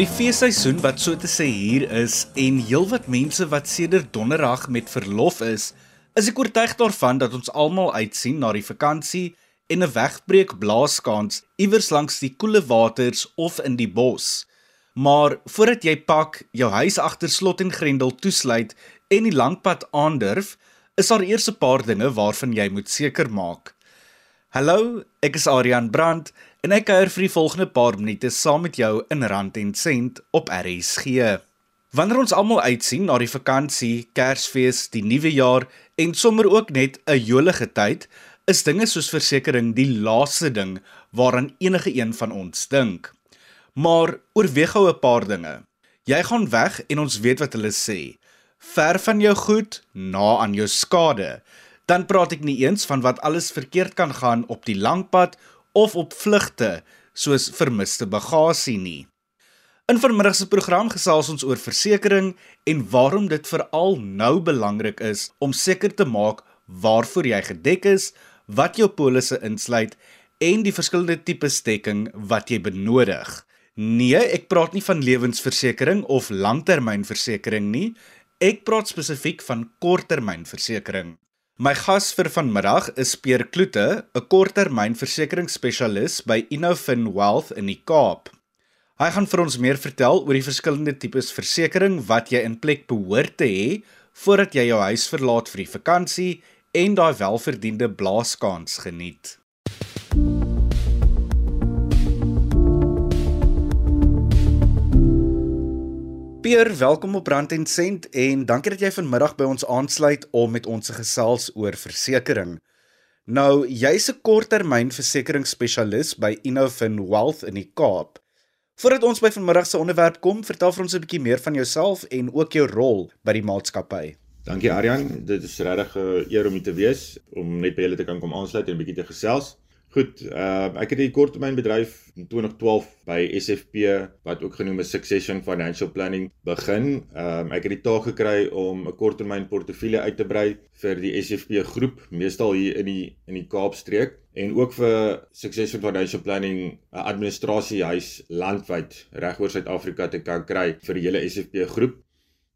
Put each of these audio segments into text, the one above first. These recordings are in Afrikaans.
Met die feesseisoen wat so te sê hier is en heelwat mense wat sedert donderdag met verlof is, is ek oortuig daarvan dat ons almal uitsien na die vakansie en 'n wegbreek blaaskans iewers langs die koele waters of in die bos. Maar voordat jy pak, jou huis agter slot en grendel toesluit en die lang pad aandurf, is daar eers 'n paar dinge waarvan jy moet seker maak. Hallo, ek is Adrian Brandt en ek kuier vir die volgende paar minute saam met jou in Rand en Sent op RSG. Wanneer ons almal uitsien na die vakansie, Kersfees, die nuwe jaar en sommer ook net 'n jolige tyd, is dinge soos versekerings die laaste ding waaraan enige een van ons dink. Maar oorweeg gou 'n paar dinge. Jy gaan weg en ons weet wat hulle sê. Ver van jou goed, na aan jou skade dan praat ek nie eens van wat alles verkeerd kan gaan op die lang pad of op vlugte soos vermiste bagasie nie. In vanmiddag se program gesels ons oor versekerings en waarom dit veral nou belangrik is om seker te maak waarvoor jy gedek is, wat jou polisse insluit en die verskillende tipe dekking wat jy benodig. Nee, ek praat nie van lewensversekering of langtermynversekering nie. Ek praat spesifiek van korttermynversekering. My gas vir vanmiddag is Peer Kloete, 'n korttermynversekeringsspesialis by Innofin Wealth in die Kaap. Hy gaan vir ons meer vertel oor die verskillende tipes versekerings wat jy in plek behoort te hê voordat jy jou huis verlaat vir die vakansie en daai welverdiende blaaskans geniet. Pier, welkom op Rand en Sent en dankie dat jy vanmiddag by ons aansluit om met ons te gesels oor versekerings. Nou, jy's 'n korttermynversekeringsspesialis by Innofin Wealth in die Kaap. Voordat ons by vanmiddag se onderwerp kom, vertel vir ons 'n bietjie meer van jouself en ook jou rol by die maatskappy. Dankie Aryan, dit is regtig 'n eer om hier te wees om net by julle te kan kom aansluit en 'n bietjie te gesels. Goed, uh ek het 'n korttermynbedryf in 2012 by SFP wat ook genoem is Succession Financial Planning begin. Um ek het die taak gekry om 'n korttermyn portefeulje uit te brei vir die SFP groep, meestal hier in die in die Kaapstreek en ook vir Succession Financial Planning 'n administrasiehuis landwyd regoor Suid-Afrika te kan kry vir die hele SFP groep.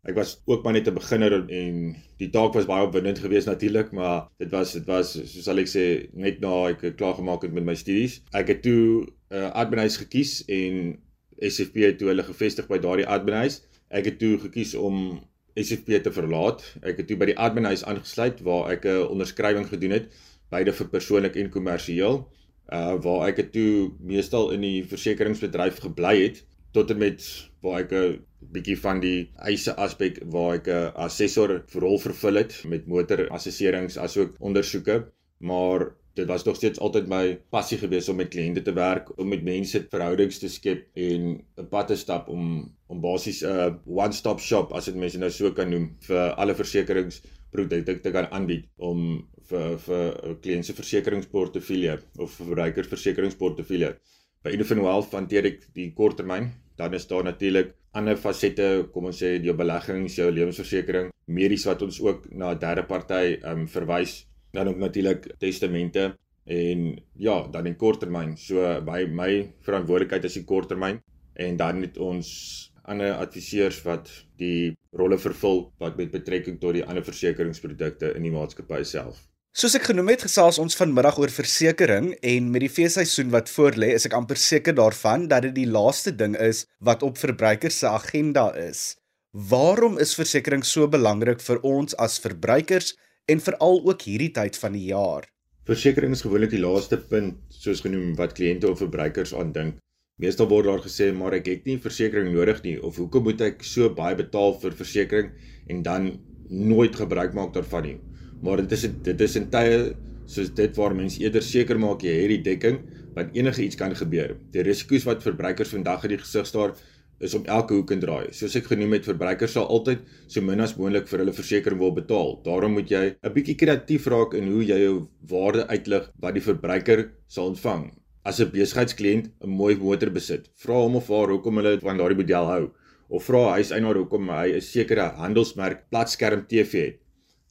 Ek was ook maar net 'n beginner en die taak was baie opwindend geweest natuurlik, maar dit was dit was soos sal ek sê net na ek klaar gemaak het met my studies. Ek het toe 'n uh, adminhuis gekies en SFP toe hulle gevestig by daardie adminhuis. Ek het toe gekies om SFP te verlaat. Ek het toe by die adminhuis aangesluit waar ek 'n onderskrywing gedoen het, beide vir persoonlik en kommersieel. Uh waar ek toe meestal in die versekeringsbedryf gebly het tot en met waar ek 'n bietjie van die eise aspek waar ek 'n assessor rol vervul het met motorassesserings asook ondersoeke, maar dit was nog steeds altyd my passie gewees om met kliënte te werk, om met mense verhoudings te skep en 'n pad te stap om om basies 'n one-stop shop as dit mense nou so kan noem vir alle versekeringsprodukte te kan aanbied om vir vir 'n kliënt se versekeringsportefeulje of verbruikersversekeringsportefeulje. By Innofin Wealth hanteer ek die korttermyn dan is daar natuurlik ander fasette, kom ons sê jou beleggings, jou lewensversekering, medies wat ons ook na 'n derde party um, verwys, dan ook natuurlik testamente en ja, dan in korttermyn. So by my verantwoordelikheid is die korttermyn en dan het ons ander adviseurs wat die rolle vervul wat met betrekking tot die ander versekeringsprodukte in die maatskappy self. Soos ek genoem het, gesels ons vanmiddag oor versekerings en met die feesseisoen wat voorlê, is ek amper seker daarvan dat dit die laaste ding is wat op verbruikers se agenda is. Waarom is versekerings so belangrik vir ons as verbruikers en veral ook hierdie tyd van die jaar? Versekerings is gewoonlik die laaste punt soos genoem wat kliënte of verbruikers aan dink. Meestal word daar gesê maar ek het nie versekerings nodig nie of hoekom moet ek so baie betaal vir versekerings en dan nooit gebruik maak daarvan nie maar dit is dit is in tye soos dit waar mense eerder seker maak jy het die dekking want enige iets kan gebeur. Die risiko's wat verbruikers vandag in die gesig staar is om elke hoek en draai. Soos ek genoem het, verbruikers sal altyd so min as moontlik vir hulle versekerings wil betaal. Daarom moet jy 'n bietjie kreatief raak in hoe jy jou waarde uitlig wat die verbruiker sal ontvang. As 'n besigheidskliënt 'n mooi motor besit, vra hom of haar hoekom hulle van daardie model hou of vra hy huiseienaar hoekom hy 'n sekere handelsmerk platskerm TV het.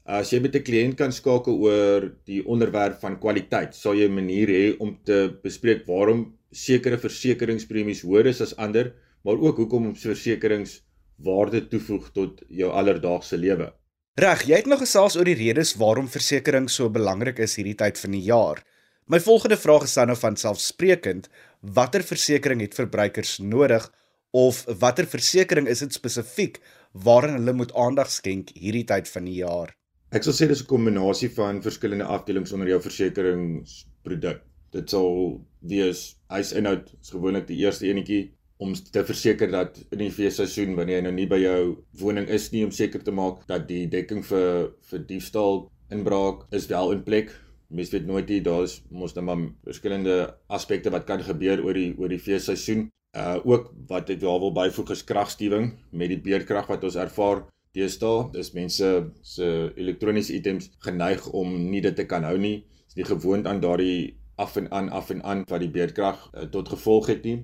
As jy met 'n kliënt kan skakel oor die onderwerp van kwaliteit, sal jy 'n manier hê om te bespreek waarom sekere versekeringspremies hoër is as ander, maar ook hoekom versekerings waarde toevoeg tot jou alledaagse lewe. Reg, jy het nog gesels oor die redes waarom versekerings so belangrik is hierdie tyd van die jaar. My volgende vraag is dan nou van selfsprekend, watter versekerings het verbruikers nodig of watter versekerings is dit spesifiek waaraan hulle moet aandag skenk hierdie tyd van die jaar? Ek sal sê dis 'n kombinasie van verskillende afdelings onder jou versekeringsproduk. Dit sal wees huisinhoud, is gewoonlik die eerste enetjie om te verseker dat in die feesseisoen wanneer jy nou nie by jou woning is nie om seker te maak dat die dekking vir vir diefstal inbraak is wel in plek mens weet nooit nie daar's mos nou maar verskillende aspekte wat kan gebeur oor die oor die feesseisoen. Uh ook wat ek wel wil byvoeg is kragstuwing met die beerdkrag wat ons ervaar deesdae. Dis mense se elektroniese items geneig om nie dit te kan hou nie. Is nie gewoond aan daardie af en aan af en aan wat die beerdkrag uh, tot gevolg het nie.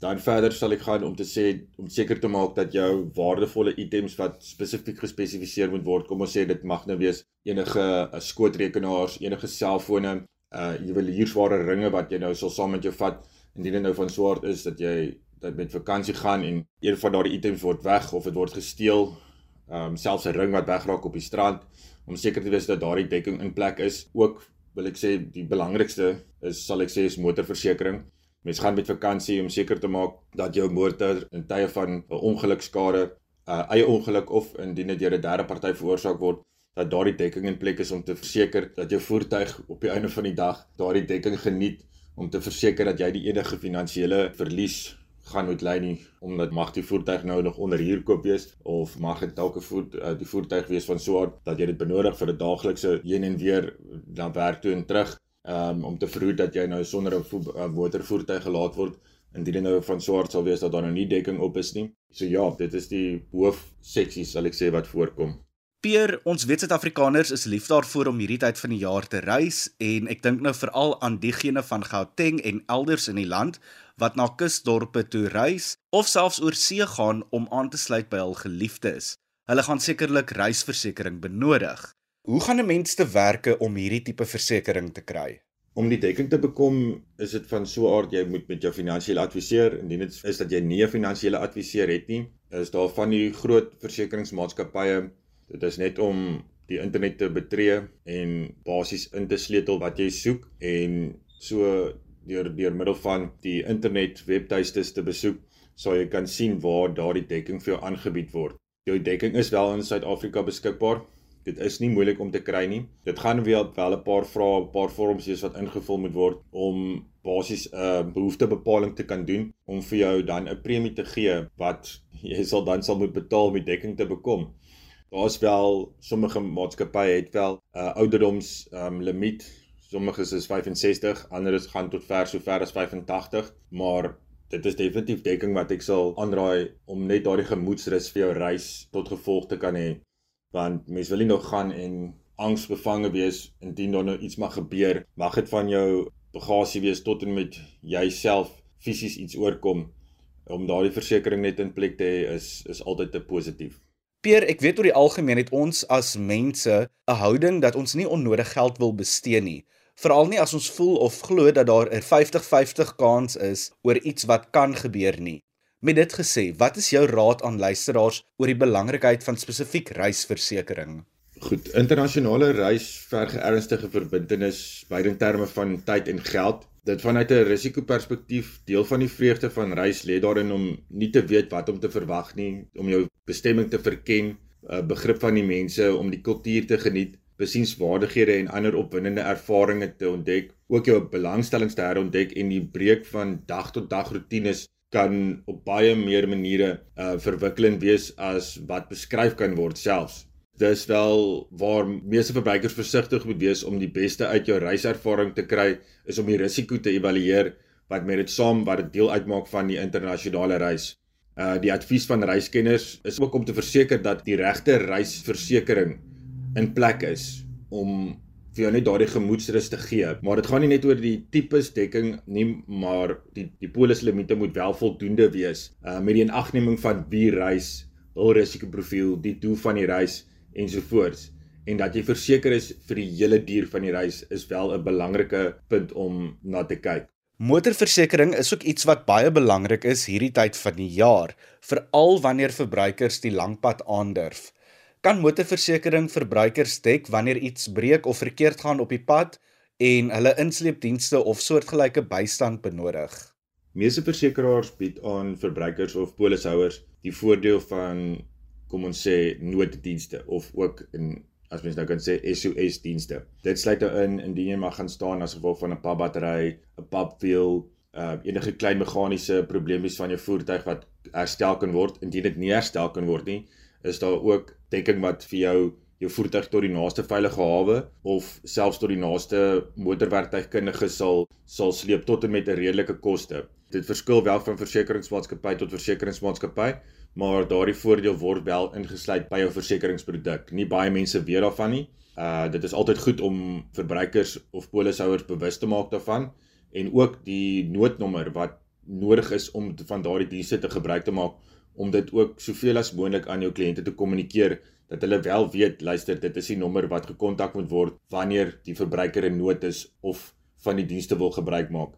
Dan verder sal ek gaan om te sê om seker te maak dat jou waardevolle items wat spesifiek gespesifiseer moet word, kom ons sê dit mag nou wees enige uh, skootrekenaars, enige selfone, uh juweliersware ringe wat jy nou sal saam met jou vat indien dit nou van swart is dat jy dat met vakansie gaan en een van daardie items word weg of dit word gesteel, um selfs 'n ring wat wegraak op die strand om seker te wees dat daardie dekking in plek is. Ook wil ek sê die belangrikste is sal ek sê is motorversekering. Mens gaan met vakansie om seker te maak dat jou motor in tye van 'n ongelukskade, 'n uh, eie ongeluk of indien dit deur 'n derde party veroorsaak word, dat daardie dekking in plek is om te verseker dat jou voertuig op die einde van die dag daardie dekking geniet om te verseker dat jy die enige finansiële verlies gaan moet ly nie omdat mag die voertuig nou nog onder huur koop wees of mag dit dalk 'n voet uh, die voertuig wees van so 'n dat jy dit benodig vir 'n daaglikse heen en weer na werk toe en terug um, om te verhoed dat jy nou sonder 'n motorvoertuig gelaat word indien dit nou van swart sal wees dat daar nou nie dekking op is nie. So ja, dit is die hoofseksies sal ek sê wat voorkom. Peer, ons weet Suid-Afrikaners is lief daarvoor om hierdie tyd van die jaar te reis en ek dink nou veral aan diegene van Gauteng en elders in die land wat na kusdorpe toe reis of selfs oor see gaan om aan te sluit by hul geliefdes. Hulle gaan sekerlik reisversekering benodig. Hoe gaan 'n mens te werke om hierdie tipe versekerings te kry? Om die dekking te bekom, is dit van so 'n aard jy moet met jou finansiële adviseur, indien dit is dat jy nie 'n finansiële adviseur het nie, is daar van die groot versekeringsmaatskappye. Dit is net om die internet te betree en basies in te sleutel wat jy soek en so deur deur middel van die internet webtuistes te besoek, sal jy kan sien waar daardie dekking vir jou aangebied word. Jou dekking is wel in Suid-Afrika beskikbaar, Dit is nie moeilik om te kry nie. Dit gaan weer wel 'n paar vrae, 'n paar vorms wees wat ingevul moet word om basies 'n uh, behoeftebepaling te kan doen om vir jou dan 'n premie te gee wat jy sal dan sal moet betaal om die dekking te bekom. Daar's wel sommige maatskappye het wel 'n uh, ouderdoms um, limiet. Sommige is 65, ander is gaan tot ver so ver as 85, maar dit is definitief dekking wat ek sal aanraai om net daardie gemoedsrus vir jou reis tot gevolg te kan hê. Want mens wil nie nog gaan en angsbevange wees indien daar nou iets mag gebeur. Mag dit van jou bagasie wees tot en met jouself fisies iets oorkom. Om daardie versekerings net in plek te hê is is altyd te positief. Peer, ek weet oor die algemeen het ons as mense 'n houding dat ons nie onnodig geld wil bestee nie, veral nie as ons voel of glo dat daar 'n 50-50 kans is oor iets wat kan gebeur nie. Met dit gesê, wat is jou raad aan luisteraars oor die belangrikheid van spesifiek reisversekering? Goed, internasionale reis verg ernstige verbintenis beide in terme van tyd en geld. Dit vanuit 'n risikoperspektief, deel van die vreugde van reis lê daarin om nie te weet wat om te verwag nie, om jou bestemming te verken, 'n begrip van die mense, om die kultuur te geniet, besienswaardighede en ander opwindende ervarings te ontdek, ook jou belangstellings te herontdek en die breek van dag tot dag rotines kan op baie meer maniere uh verwikkelend wees as wat beskryf kan word selfs. Dis wel waar meeste verbruikers versigtig moet wees om die beste uit jou reiservaring te kry is om die risiko te evalueer wat met dit saam wat dit deel uitmaak van die internasionale reis. Uh die advies van reiskenners is ook om te verseker dat die regte reisversekering in plek is om vir jou net daardie gemoedsrus te gee. Maar dit gaan nie net oor die tipes dekking nie, maar die die polislimite moet wel voldoende wees. Uh met die inagneming van wie reis, hul risikoprofiel, die doel van die reis ensovoorts en dat jy verseker is vir die hele duur van die reis is wel 'n belangrike punt om na te kyk. Motorversekering is ook iets wat baie belangrik is hierdie tyd van die jaar, veral wanneer verbruikers die lang pad aandurf. Kan motorversekering verbruikers dek wanneer iets breek of verkeerd gaan op die pad en hulle insleepdienste of soortgelyke bystand benodig? Meeste versekeraars bied aan verbruikers of polishouers die voordeel van kom ons sê nooddienste of ook in as mens nou kan sê SOS dienste. Dit sluit nou in indien jy mag gaan staan as gevolg van 'n pap battery, 'n pap wiel, uh enige klein meganiese probleemies van jou voertuig wat herstel kan word. Indien dit nie herstel kan word nie, is daar ook dekking wat vir jou jou voertuig tot die naaste veilige hawe of selfs tot die naaste motorwerktuigkundige sal sal sleep tot en met 'n redelike koste. Dit verskil wel van versekeringsmaatskappy tot versekeringsmaatskappy, maar daardie voordeel word wel ingesluit by jou versekeringsproduk. Nie baie mense weet daarvan nie. Uh dit is altyd goed om verbruikers of polishouers bewus te maak daarvan en ook die noodnommer wat nodig is om van daardie dienste te gebruik te maak om dit ook soveel as moontlik aan jou kliënte te kommunikeer dat hulle wel weet luister dit is die nommer wat gekontak moet word wanneer die verbruiker in nood is of van die dienste wil gebruik maak.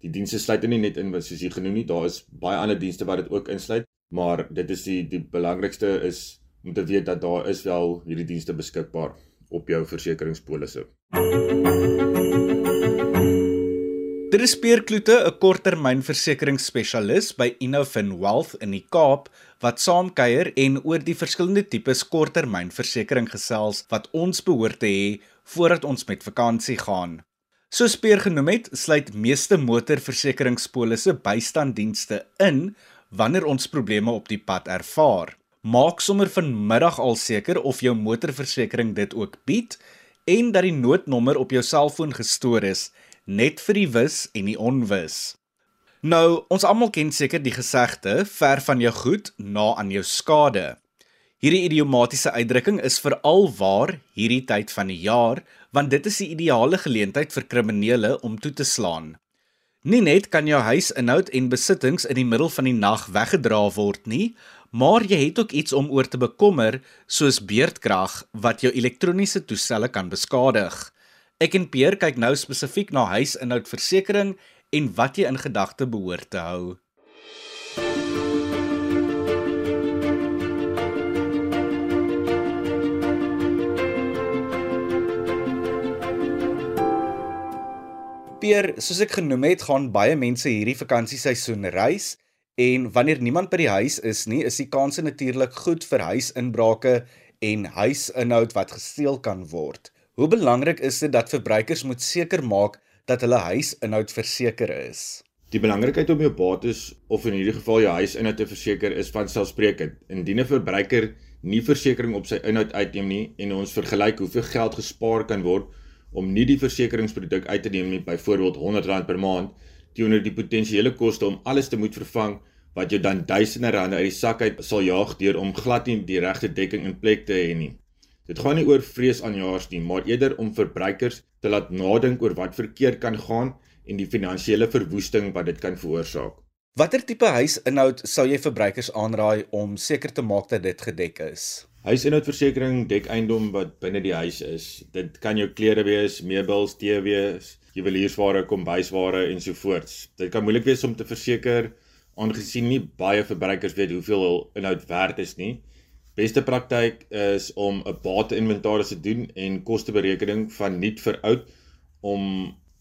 Die dienste sluit nie net in wat soos jy genoem nie, daar is baie ander dienste wat dit ook insluit maar dit is die die belangrikste is om te weet dat daar is wel hierdie dienste beskikbaar op jou versekeringspolisse. Dit is Pierre Kloete, 'n korttermynversekeringsspesialis by Innovin Wealth in die Kaap wat saamkuier en oor die verskillende tipes korttermynversekering gesels wat ons behoort te hê voordat ons met vakansie gaan. Soos Pierre genoem het, sluit meeste motorversekeringspolisse bystanddienste in wanneer ons probleme op die pad ervaar. Maak sommer vanmiddag al seker of jou motorversekering dit ook bied en dat die noodnommer op jou selfoon gestoor is net vir die wis en die onwis. Nou, ons almal ken seker die gesegde ver van jou goed na aan jou skade. Hierdie idiomatiese uitdrukking is veral waar hierdie tyd van die jaar, want dit is die ideale geleentheid vir kriminele om toe te slaan. Nie net kan jou huisinhoud en besittings in die middel van die nag weggedra word nie, maar jy het ook iets om oor te bekommer, soos beerdkrag wat jou elektroniese toestelle kan beskadig. Ek en Peer kyk nou spesifiek na huisinhoudversekering en wat jy in gedagte behoort te hou. Peer, soos ek genoem het, gaan baie mense hierdie vakansieseisoen reis en wanneer niemand by die huis is nie, is die kanse natuurlik goed vir huisinbrake en huisinhoud wat gesteel kan word. Hoe belangrik is dit dat verbruikers moet seker maak dat hulle huisinhoud verseker is? Die belangrikheid om jou bates of in hierdie geval jou huisinhoud te verseker is van selfsprekend. Indien 'n verbruiker nie versekerings op sy inhoud uitneem nie en ons vergelyk hoeveel geld gespaar kan word om nie die versekeringsproduk uit te neem nie, byvoorbeeld R100 per maand, teenoor die potensiële koste om alles te moet vervang wat jou dan duisende rande uit die sak uit sal jaag deur om glad nie die regte dekking in plek te hê nie. Dit gaan nie oor vrees aan jaars nie, maar eerder om verbruikers te laat nadink oor wat verkeerd kan gaan en die finansiële verwoesting wat dit kan veroorsaak. Watter tipe huisinhoud sal jy verbruikers aanraai om seker te maak dat dit gedek is? Huisinhoudversekering dek eiendom wat binne die huis is. Dit kan jou klere wees, meubels, TV's, juweliersware, kombuisware ensovoorts. Dit kan moeilik wees om te verseker aangesien nie baie verbruikers weet hoeveel hul inhoud werd is nie. Beste praktyk is om 'n bate-inventaris te doen en kosteberekening van nuut vir oud om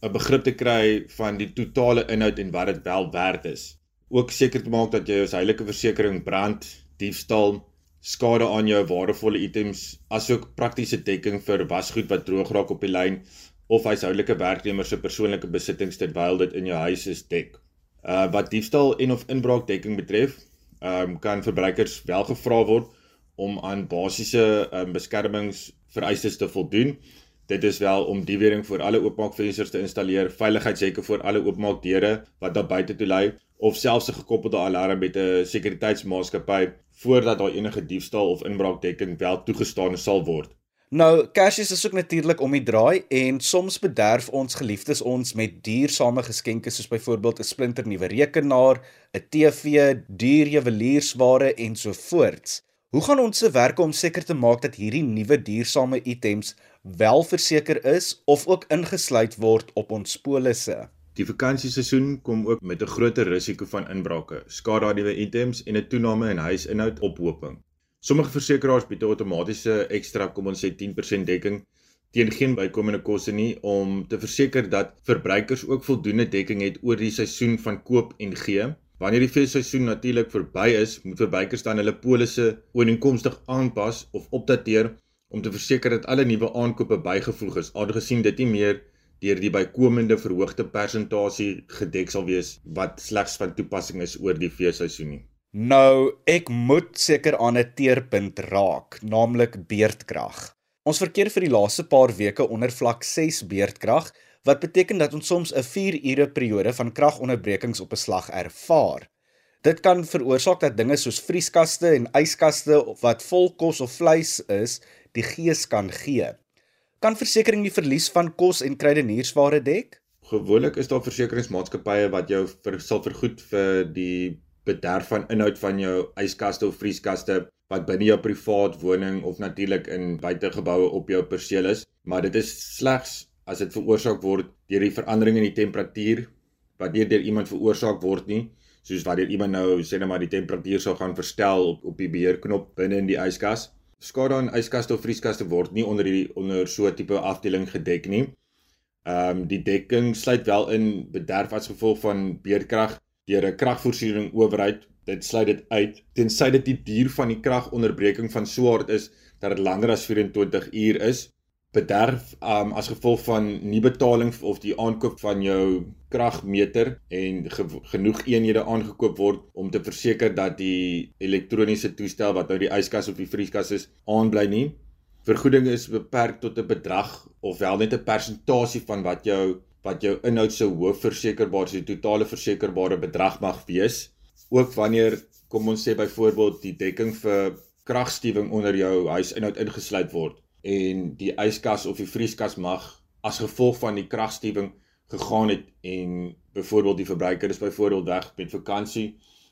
'n begrip te kry van die totale inhoud en wat dit wel werd is. Ook seker te maak dat jy jou huislike versekerings brand, diefstal, skade aan jou waardevolle items asook praktiese dekking vir wasgoed wat droog raak op die lyn of huishoudelike werknemers se persoonlike besittings terwyl dit in jou huis is dek. Uh wat diefstal en of inbraakdekking betref, um kan verbruikers wel gevra word om aan basiese um beskermingsvereistes te voldoen. Dit is wel om die wering vir alle oopmaakvensters te installeer, veiligheidshekke vir alle oopmaakdeure wat daar buite toe lê of selfs 'n gekoppelde alarm met 'n sekuriteitsmaatskappy voordat daar enige diefstal of inbraakdekking wel toegestaan sal word. Nou, Kersfees is ook natuurlik om die draai en soms bederf ons geliefdes ons met duursame geskenke soos byvoorbeeld 'n splinternuwe rekenaar, 'n TV, duur juweliersware en so voorts. Hoe gaan ons se werk om seker te maak dat hierdie nuwe duursame items wel verseker is of ook ingesluit word op ons polisse? Die vakansieseisoen kom ook met 'n groter risiko van inbrake, skade aan nuwe items en 'n toename in huisinhoud ophoping. Sommige versekerings bied outomatiese ekstra, kom ons sê 10% dekking teen geen bykomende koste nie om te verseker dat verbruikers ook voldoende dekking het oor die seisoen van koop en gee. Wanneer die feesseisoen natuurlik verby is, moet verbruikers dan hulle polisse ooreenkomstig aanpas of opdateer om te verseker dat alle nuwe aankope bygevoeg is, aangesien dit nie meer deur die bykomende verhoogde persentasie gedek sal wees wat slegs van toepassing is oor die feesseisoen nie. Nou, ek moet seker aan 'n teerpunt raak, naamlik beerdkrag. Ons verkeer vir die laaste paar weke onder vlak 6 beerdkrag, wat beteken dat ons soms 'n 4 ure periode van kragonderbrekings op 'n slag ervaar. Dit kan veroorsaak dat dinge soos vrieskaste en yskaste wat vol kos of vleis is, die gees kan gee. Kan versekerings die verlies van kos en kruideniersware dek? Gewoonlik is daar versekeringsmaatskappye wat jou vir, sal vergoed vir die bederf van inhoud van jou yskaste of vrieskaste wat binne jou privaat woning of natuurlik in buitegeboue op jou perseel is, maar dit is slegs as dit veroorsaak word deur die verandering in die temperatuur wat deur deur iemand veroorsaak word nie soos wat deur iemand nou sê net maar die temperatuur sou gaan verstel op op die beheerknop binne in die yskas skade aan yskaste of vrieskaste word nie onder die onder so 'n tipe afdeling gedek nie. Ehm um, die dekking sluit wel in bederf as gevolg van beerdkrag deur 'n kragvoorsiening owerheid. Dit sluit dit uit tensy dit die duur van die kragonderbreking van swaard is dat dit langer as 24 uur is bederf um, as gevolg van nie betaling of die aankoop van jou kragmeter en ge genoeg eenhede aangekoop word om te verseker dat die elektroniese toestel wat nou die yskas of die vrieskas is aanbly nie. Vergoeding is beperk tot 'n bedrag of wel net 'n persentasie van wat jou wat jou inhoud se hoofversekerbaar se totale versekerbare bedrag mag wees. Ook wanneer kom ons sê byvoorbeeld die dekking vir kragstuwing onder jou huisinhoud ingesluit word en die yskas of die vrieskas mag as gevolg van die kragstuwing gegaan het en byvoorbeeld die verbruiker is byvoorbeeld weg met vakansie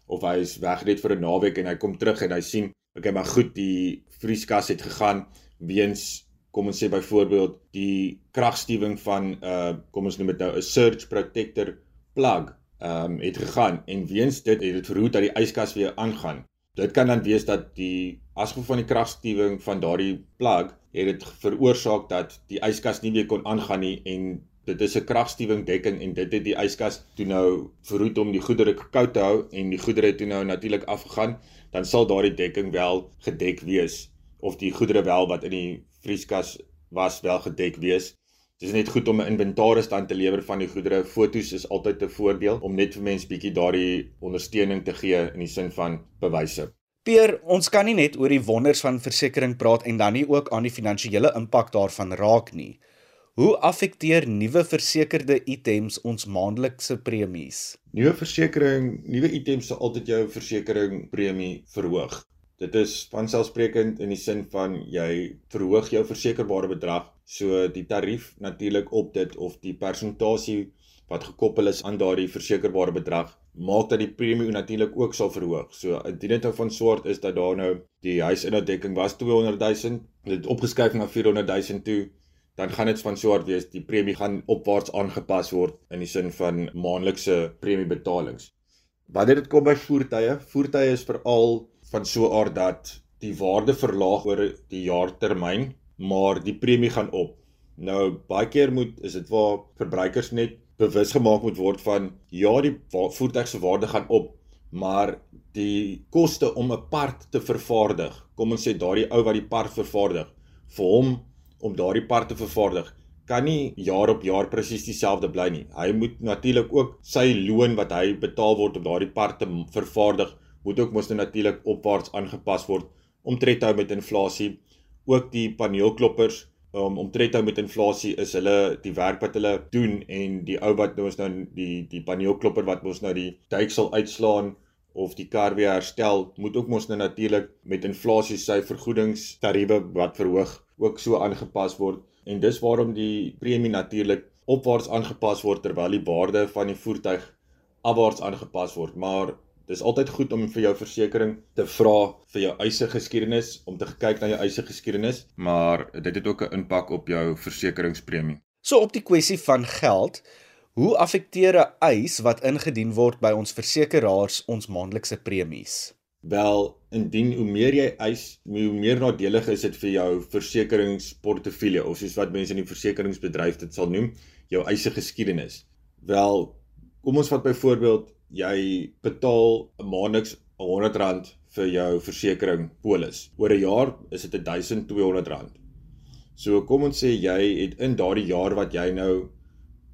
of hy is weg net vir 'n naweek en hy kom terug en hy sien okay maar goed die vrieskas het gegaan weens kom ons sê byvoorbeeld die kragstuwing van uh, kom ons noem dit nou 'n surge protector plug um, het gegaan en weens dit het dit verhoed dat die yskas weer aangaan. Dit kan dan wees dat die as gevolg van die kragstuwing van daardie plug het dit veroorsaak dat die yskas nie meer kon aangaan nie en dit is 'n kragstuwing dekking en dit het die yskas toe nou verhoed om die goedere koud te hou en die goedere toe nou natuurlik afgegaan dan sal daardie dekking wel gedek wees of die goedere wel wat in die vrieskas was wel gedek wees Dit is net goed om 'n inventaris dan te lewer van die goedere. Fotos is altyd 'n voordeel om net vir mense bietjie daardie ondersteuning te gee in die sin van bewyse. Peer, ons kan nie net oor die wonders van versekerings praat en dan nie ook aan die finansiële impak daarvan raak nie. Hoe affekteer nuwe versekerde items ons maandelikse premies? Nuwe versekerings, nuwe items sal altyd jou versekerings premie verhoog. Dit is vanselfsprekend in die sin van jy verhoog jou versekerbare bedrag, so die tarief natuurlik op dit of die persentasie wat gekoppel is aan daardie versekerbare bedrag maak dat die premie natuurlik ook sal verhoog. So indien dit van swart is dat daar nou die huisinhoudekking was 200 000, dit opgeskuif na 400 000 toe, dan gaan dit van swart wees die premie gaan opwaarts aangepas word in die sin van maandelikse premiebetalings. Wanneer dit kom by voertuie, voertuie is veral van so 'n aard dat die waarde verlaag oor die jaartermyn, maar die premie gaan op. Nou baie keer moet is dit waar verbruikers net bewus gemaak moet word van ja die voertuig se waarde gaan op maar die koste om 'n part te vervaardig kom ons sê daardie ou wat die part vervaardig vir hom om daardie part te vervaardig kan nie jaar op jaar presies dieselfde bly nie. Hy moet natuurlik ook sy loon wat hy betaal word om daardie part te vervaardig moet ook mos nou natuurlik opwaarts aangepas word om tred te hou met inflasie ook die paneelkloppers um, om tred hou met inflasie is hulle die werk wat hulle doen en die ou wat nou ons nou die die paneelklopper wat ons nou die duiksel uitslaan of die kar weer herstel moet ook mos nou natuurlik met inflasie sy vergoedingstariewe wat verhoog ook so aangepas word. En dis waarom die premie natuurlik opwaarts aangepas word terwyl die waarde van die voertuig afwaarts aangepas word. Maar Dis altyd goed om vir jou versekerings te vra vir jou eise geskiedenis om te kyk na jou eise geskiedenis, maar dit het ook 'n impak op jou versekeringspremie. So op die kwessie van geld, Hoe affekteer 'n eis wat ingedien word by ons versekeraars ons maandelikse premies? Wel, indien hoe meer jy eis, hoe meer nadelig is dit vir jou versekeringsportefeulje of soos wat mense in die versekeringsbedryf dit sal noem, jou eise geskiedenis. Wel, kom ons vat byvoorbeeld jy betaal 'n maandeliks R100 vir jou versekering polis. Oor 'n jaar is dit R1200. So kom ons sê jy het in daardie jaar wat jy nou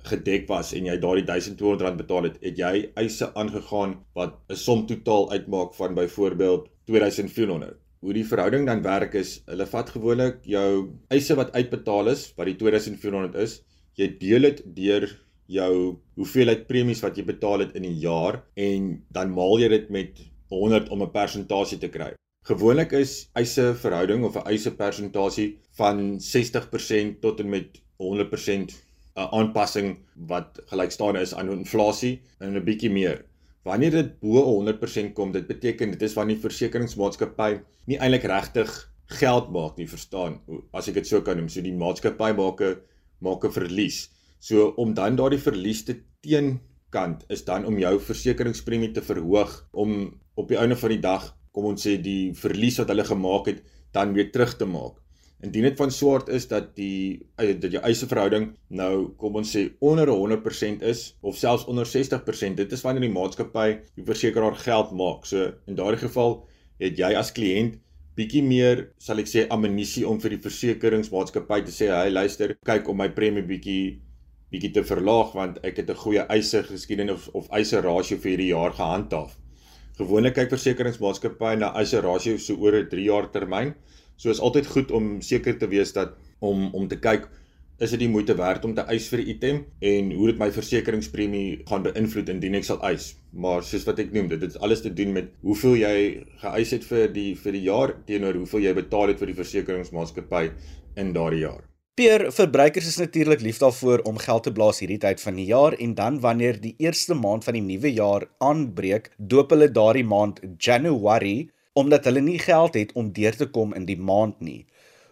gedek was en jy daardie R1200 betaal het, het jy eise aangegaan wat 'n som totaal uitmaak van byvoorbeeld R2400. Hoe die verhouding dan werk is, hulle vat gewoonlik jou eise wat uitbetaal is, wat die R2400 is, jy deel dit deur jou hoeveelheid premies wat jy betaal het in 'n jaar en dan maal jy dit met 100 om 'n persentasie te kry. Gewoonlik is eise verhouding of 'n eise persentasie van 60% tot en met 100% 'n aanpassing wat gelykstaande is aan inflasie en 'n bietjie meer. Wanneer dit bo 100% kom, dit beteken dit is wanneer die versekeringsmaatskappy nie eintlik regtig geld maak nie, verstaan? As ek dit so kan noem, so die maatskappy maak 'n maak 'n verlies. So om dan daardie verlies te teenkant is dan om jou versekeringspremie te verhoog om op die einde van die dag, kom ons sê die verlies wat hulle gemaak het, dan weer terug te maak. Indien dit van swart is dat die eh, dat jou eise verhouding nou kom ons sê onder 100% is of selfs onder 60%, dit is wanneer die maatskappy die versekeraar geld maak. So in daardie geval het jy as kliënt bietjie meer sal ek sê ammunisie om vir die versekeringsmaatskappy te sê, "Hey, luister, kyk om my premie bietjie bietjie te verlaag want ek het 'n goeie eise geskiedenis of, of eise rasio vir hierdie jaar gehandhaaf." Gewoonlik kyk versekeringsmaatskappye na eise rasio so oor 'n 3 jaar termyn. So is altyd goed om seker te wees dat om om te kyk is dit die moeite werd om te eis vir 'n item en hoe dit my versekeringspremie gaan beïnvloed indien ek sal eis. Maar soos wat ek noem, dit het alles te doen met hoeveel jy geëis het vir die vir die jaar teenoor hoeveel jy betaal het vir die versekeringsmaatskappy in daardie jaar. Peer, verbruikers is natuurlik lief daarvoor om geld te blaas hierdie tyd van die jaar en dan wanneer die eerste maand van die nuwe jaar aanbreek, doop hulle daardie maand January omdat hulle nie geld het om deur te kom in die maand nie.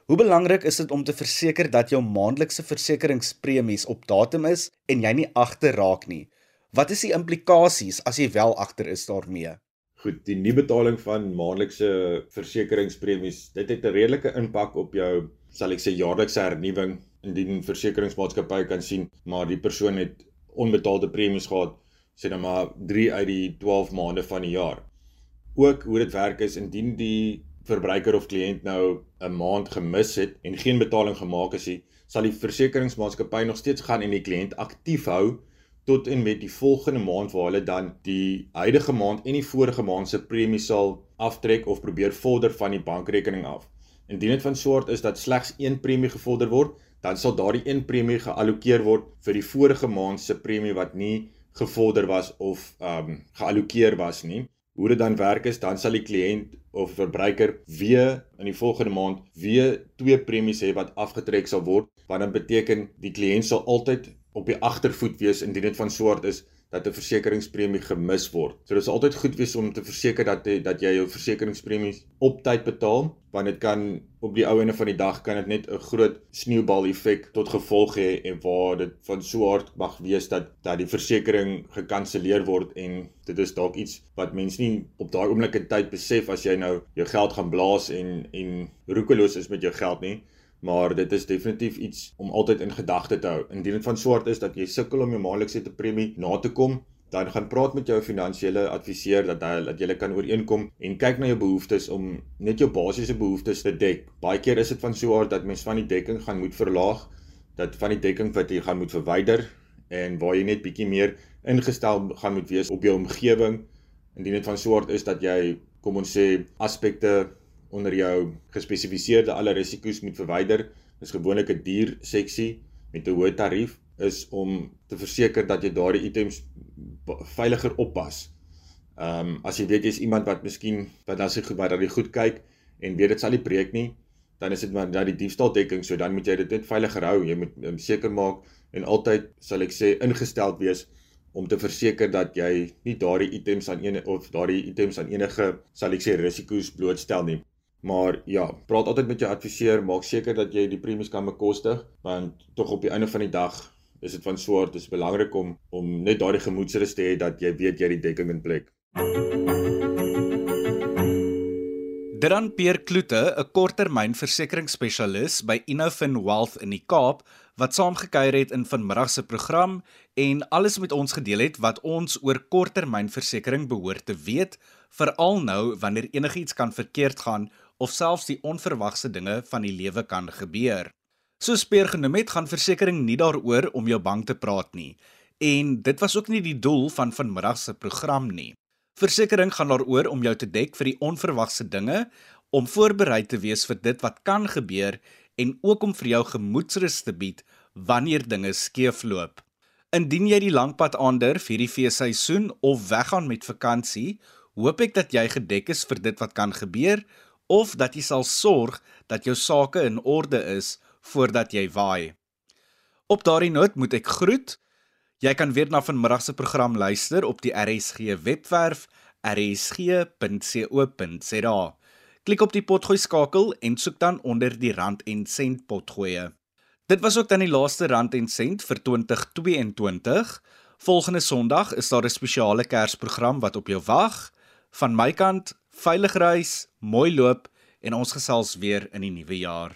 Hoe belangrik is dit om te verseker dat jou maandelikse versekeringspremies op datum is en jy nie agter raak nie? Wat is die implikasies as jy wel agter is daarmee? Goed, die nie betaling van maandelikse versekeringspremies, dit het 'n redelike impak op jou, sal ek sê, jaarlikse hernuwing indien versekeringsmaatskappy kan sien maar die persoon het onbetaalde premies gehad, sê dan maar 3 uit die 12 maande van die jaar ook hoe dit werk is indien die verbruiker of kliënt nou 'n maand gemis het en geen betaling gemaak is nie, sal die versekeringsmaatskappy nog steeds gaan en die kliënt aktief hou tot en met die volgende maand waar hulle dan die huidige maand en die vorige maand se premie sal aftrek of probeer vorder van die bankrekening af. Indien dit van soort is dat slegs een premie gevorder word, dan sal daardie een premie geallokeer word vir die vorige maand se premie wat nie gevorder was of ehm um, geallokeer was nie. Hoe dit dan werk is, dan sal die kliënt of verbruiker weer in die volgende maand weer twee premies hê wat afgetrek sal word, wat dan beteken die kliënt sal altyd op die agtervoet wees indien dit van swart is dat 'n versekeringspremie gemis word. So dit is altyd goed wees om te verseker dat jy dat jy jou versekeringspremies op tyd betaal, want dit kan op die ou ende van die dag kan dit net 'n groot sneeubal effek tot gevolg hê en waar dit van so hard mag wees dat dat die versekering gekanselleer word en dit is dalk iets wat mense nie op daai oomblik in tyd besef as jy nou jou geld gaan blaas en en roekeloos is met jou geld nie maar dit is definitief iets om altyd in gedagte te hou. Indien dit van swart is dat jy sukkel om jou maandelikse premie na te kom, dan gaan praat met jou finansiële adviseur dat hy dat jy kan ooreenkom en kyk na jou behoeftes om net jou basiese behoeftes te dek. Baie keer is dit van swart dat mens van die dekking gaan moet verlaag, dat van die dekking wat jy gaan moet verwyder en waar jy net bietjie meer ingestel gaan moet wees op jou omgewing. Indien dit van swart is dat jy kom ons sê aspekte onder jou gespesifiseerde alle risiko's moet verwyder. Dis gewoonlik 'n duur seksie met 'n hoë tarief is om te verseker dat jy daardie items veiliger oppas. Ehm um, as jy weet jy's iemand wat miskien wat dan se goed dat jy goed kyk en weet dit sal nie breek nie, dan is dit maar dat die diefstal dekking, so dan moet jy dit net veiliger hou. Jy moet um, seker maak en altyd sal ek sê ingestel wees om te verseker dat jy nie daardie items aan enige of daardie items aan enige sal ek sê risiko's blootstel nie. Maar ja, praat altyd met jou adviseur, maak seker dat jy die premies kan bekostig want tog op die einde van die dag is dit van swaar, dit is belangrik om om net daardie gemoedsrus te hê dat jy weet jy het die dekking in plek. Dran Pierre Kloete, 'n korttermynversekeringsspesialis by Innofin Wealth in die Kaap, wat saamgekuier het in vanmiddag se program en alles met ons gedeel het wat ons oor korttermynversekering behoort te weet, veral nou wanneer enigiets kan verkeerd gaan of selfs die onverwagse dinge van die lewe kan gebeur. Soos Peer genoem het, gaan versekerings nie daaroor om jou bang te praat nie. En dit was ook nie die doel van vanmiddag se program nie. Versekerings gaan daaroor om jou te dek vir die onverwagse dinge, om voorberei te wees vir dit wat kan gebeur en ook om vir jou gemoedsrus te bied wanneer dinge skeefloop. Indien jy die langpad aandurf hierdie feesseisoen of weggaan met vakansie, hoop ek dat jy gedek is vir dit wat kan gebeur of dat jy sal sorg dat jou sake in orde is voordat jy waai. Op daardie noot moet ek groet. Jy kan weer na vanmiddag se program luister op die RSG webwerf rsg.co.za. Klik op die potgooi skakel en soek dan onder die rand en sent potgoeie. Dit was ook dan die laaste rand en sent vir 2022. Volgende Sondag is daar 'n spesiale Kersprogram wat op jou wag. Van my kant, veilig reis, mooi loop en ons gesels weer in die nuwe jaar.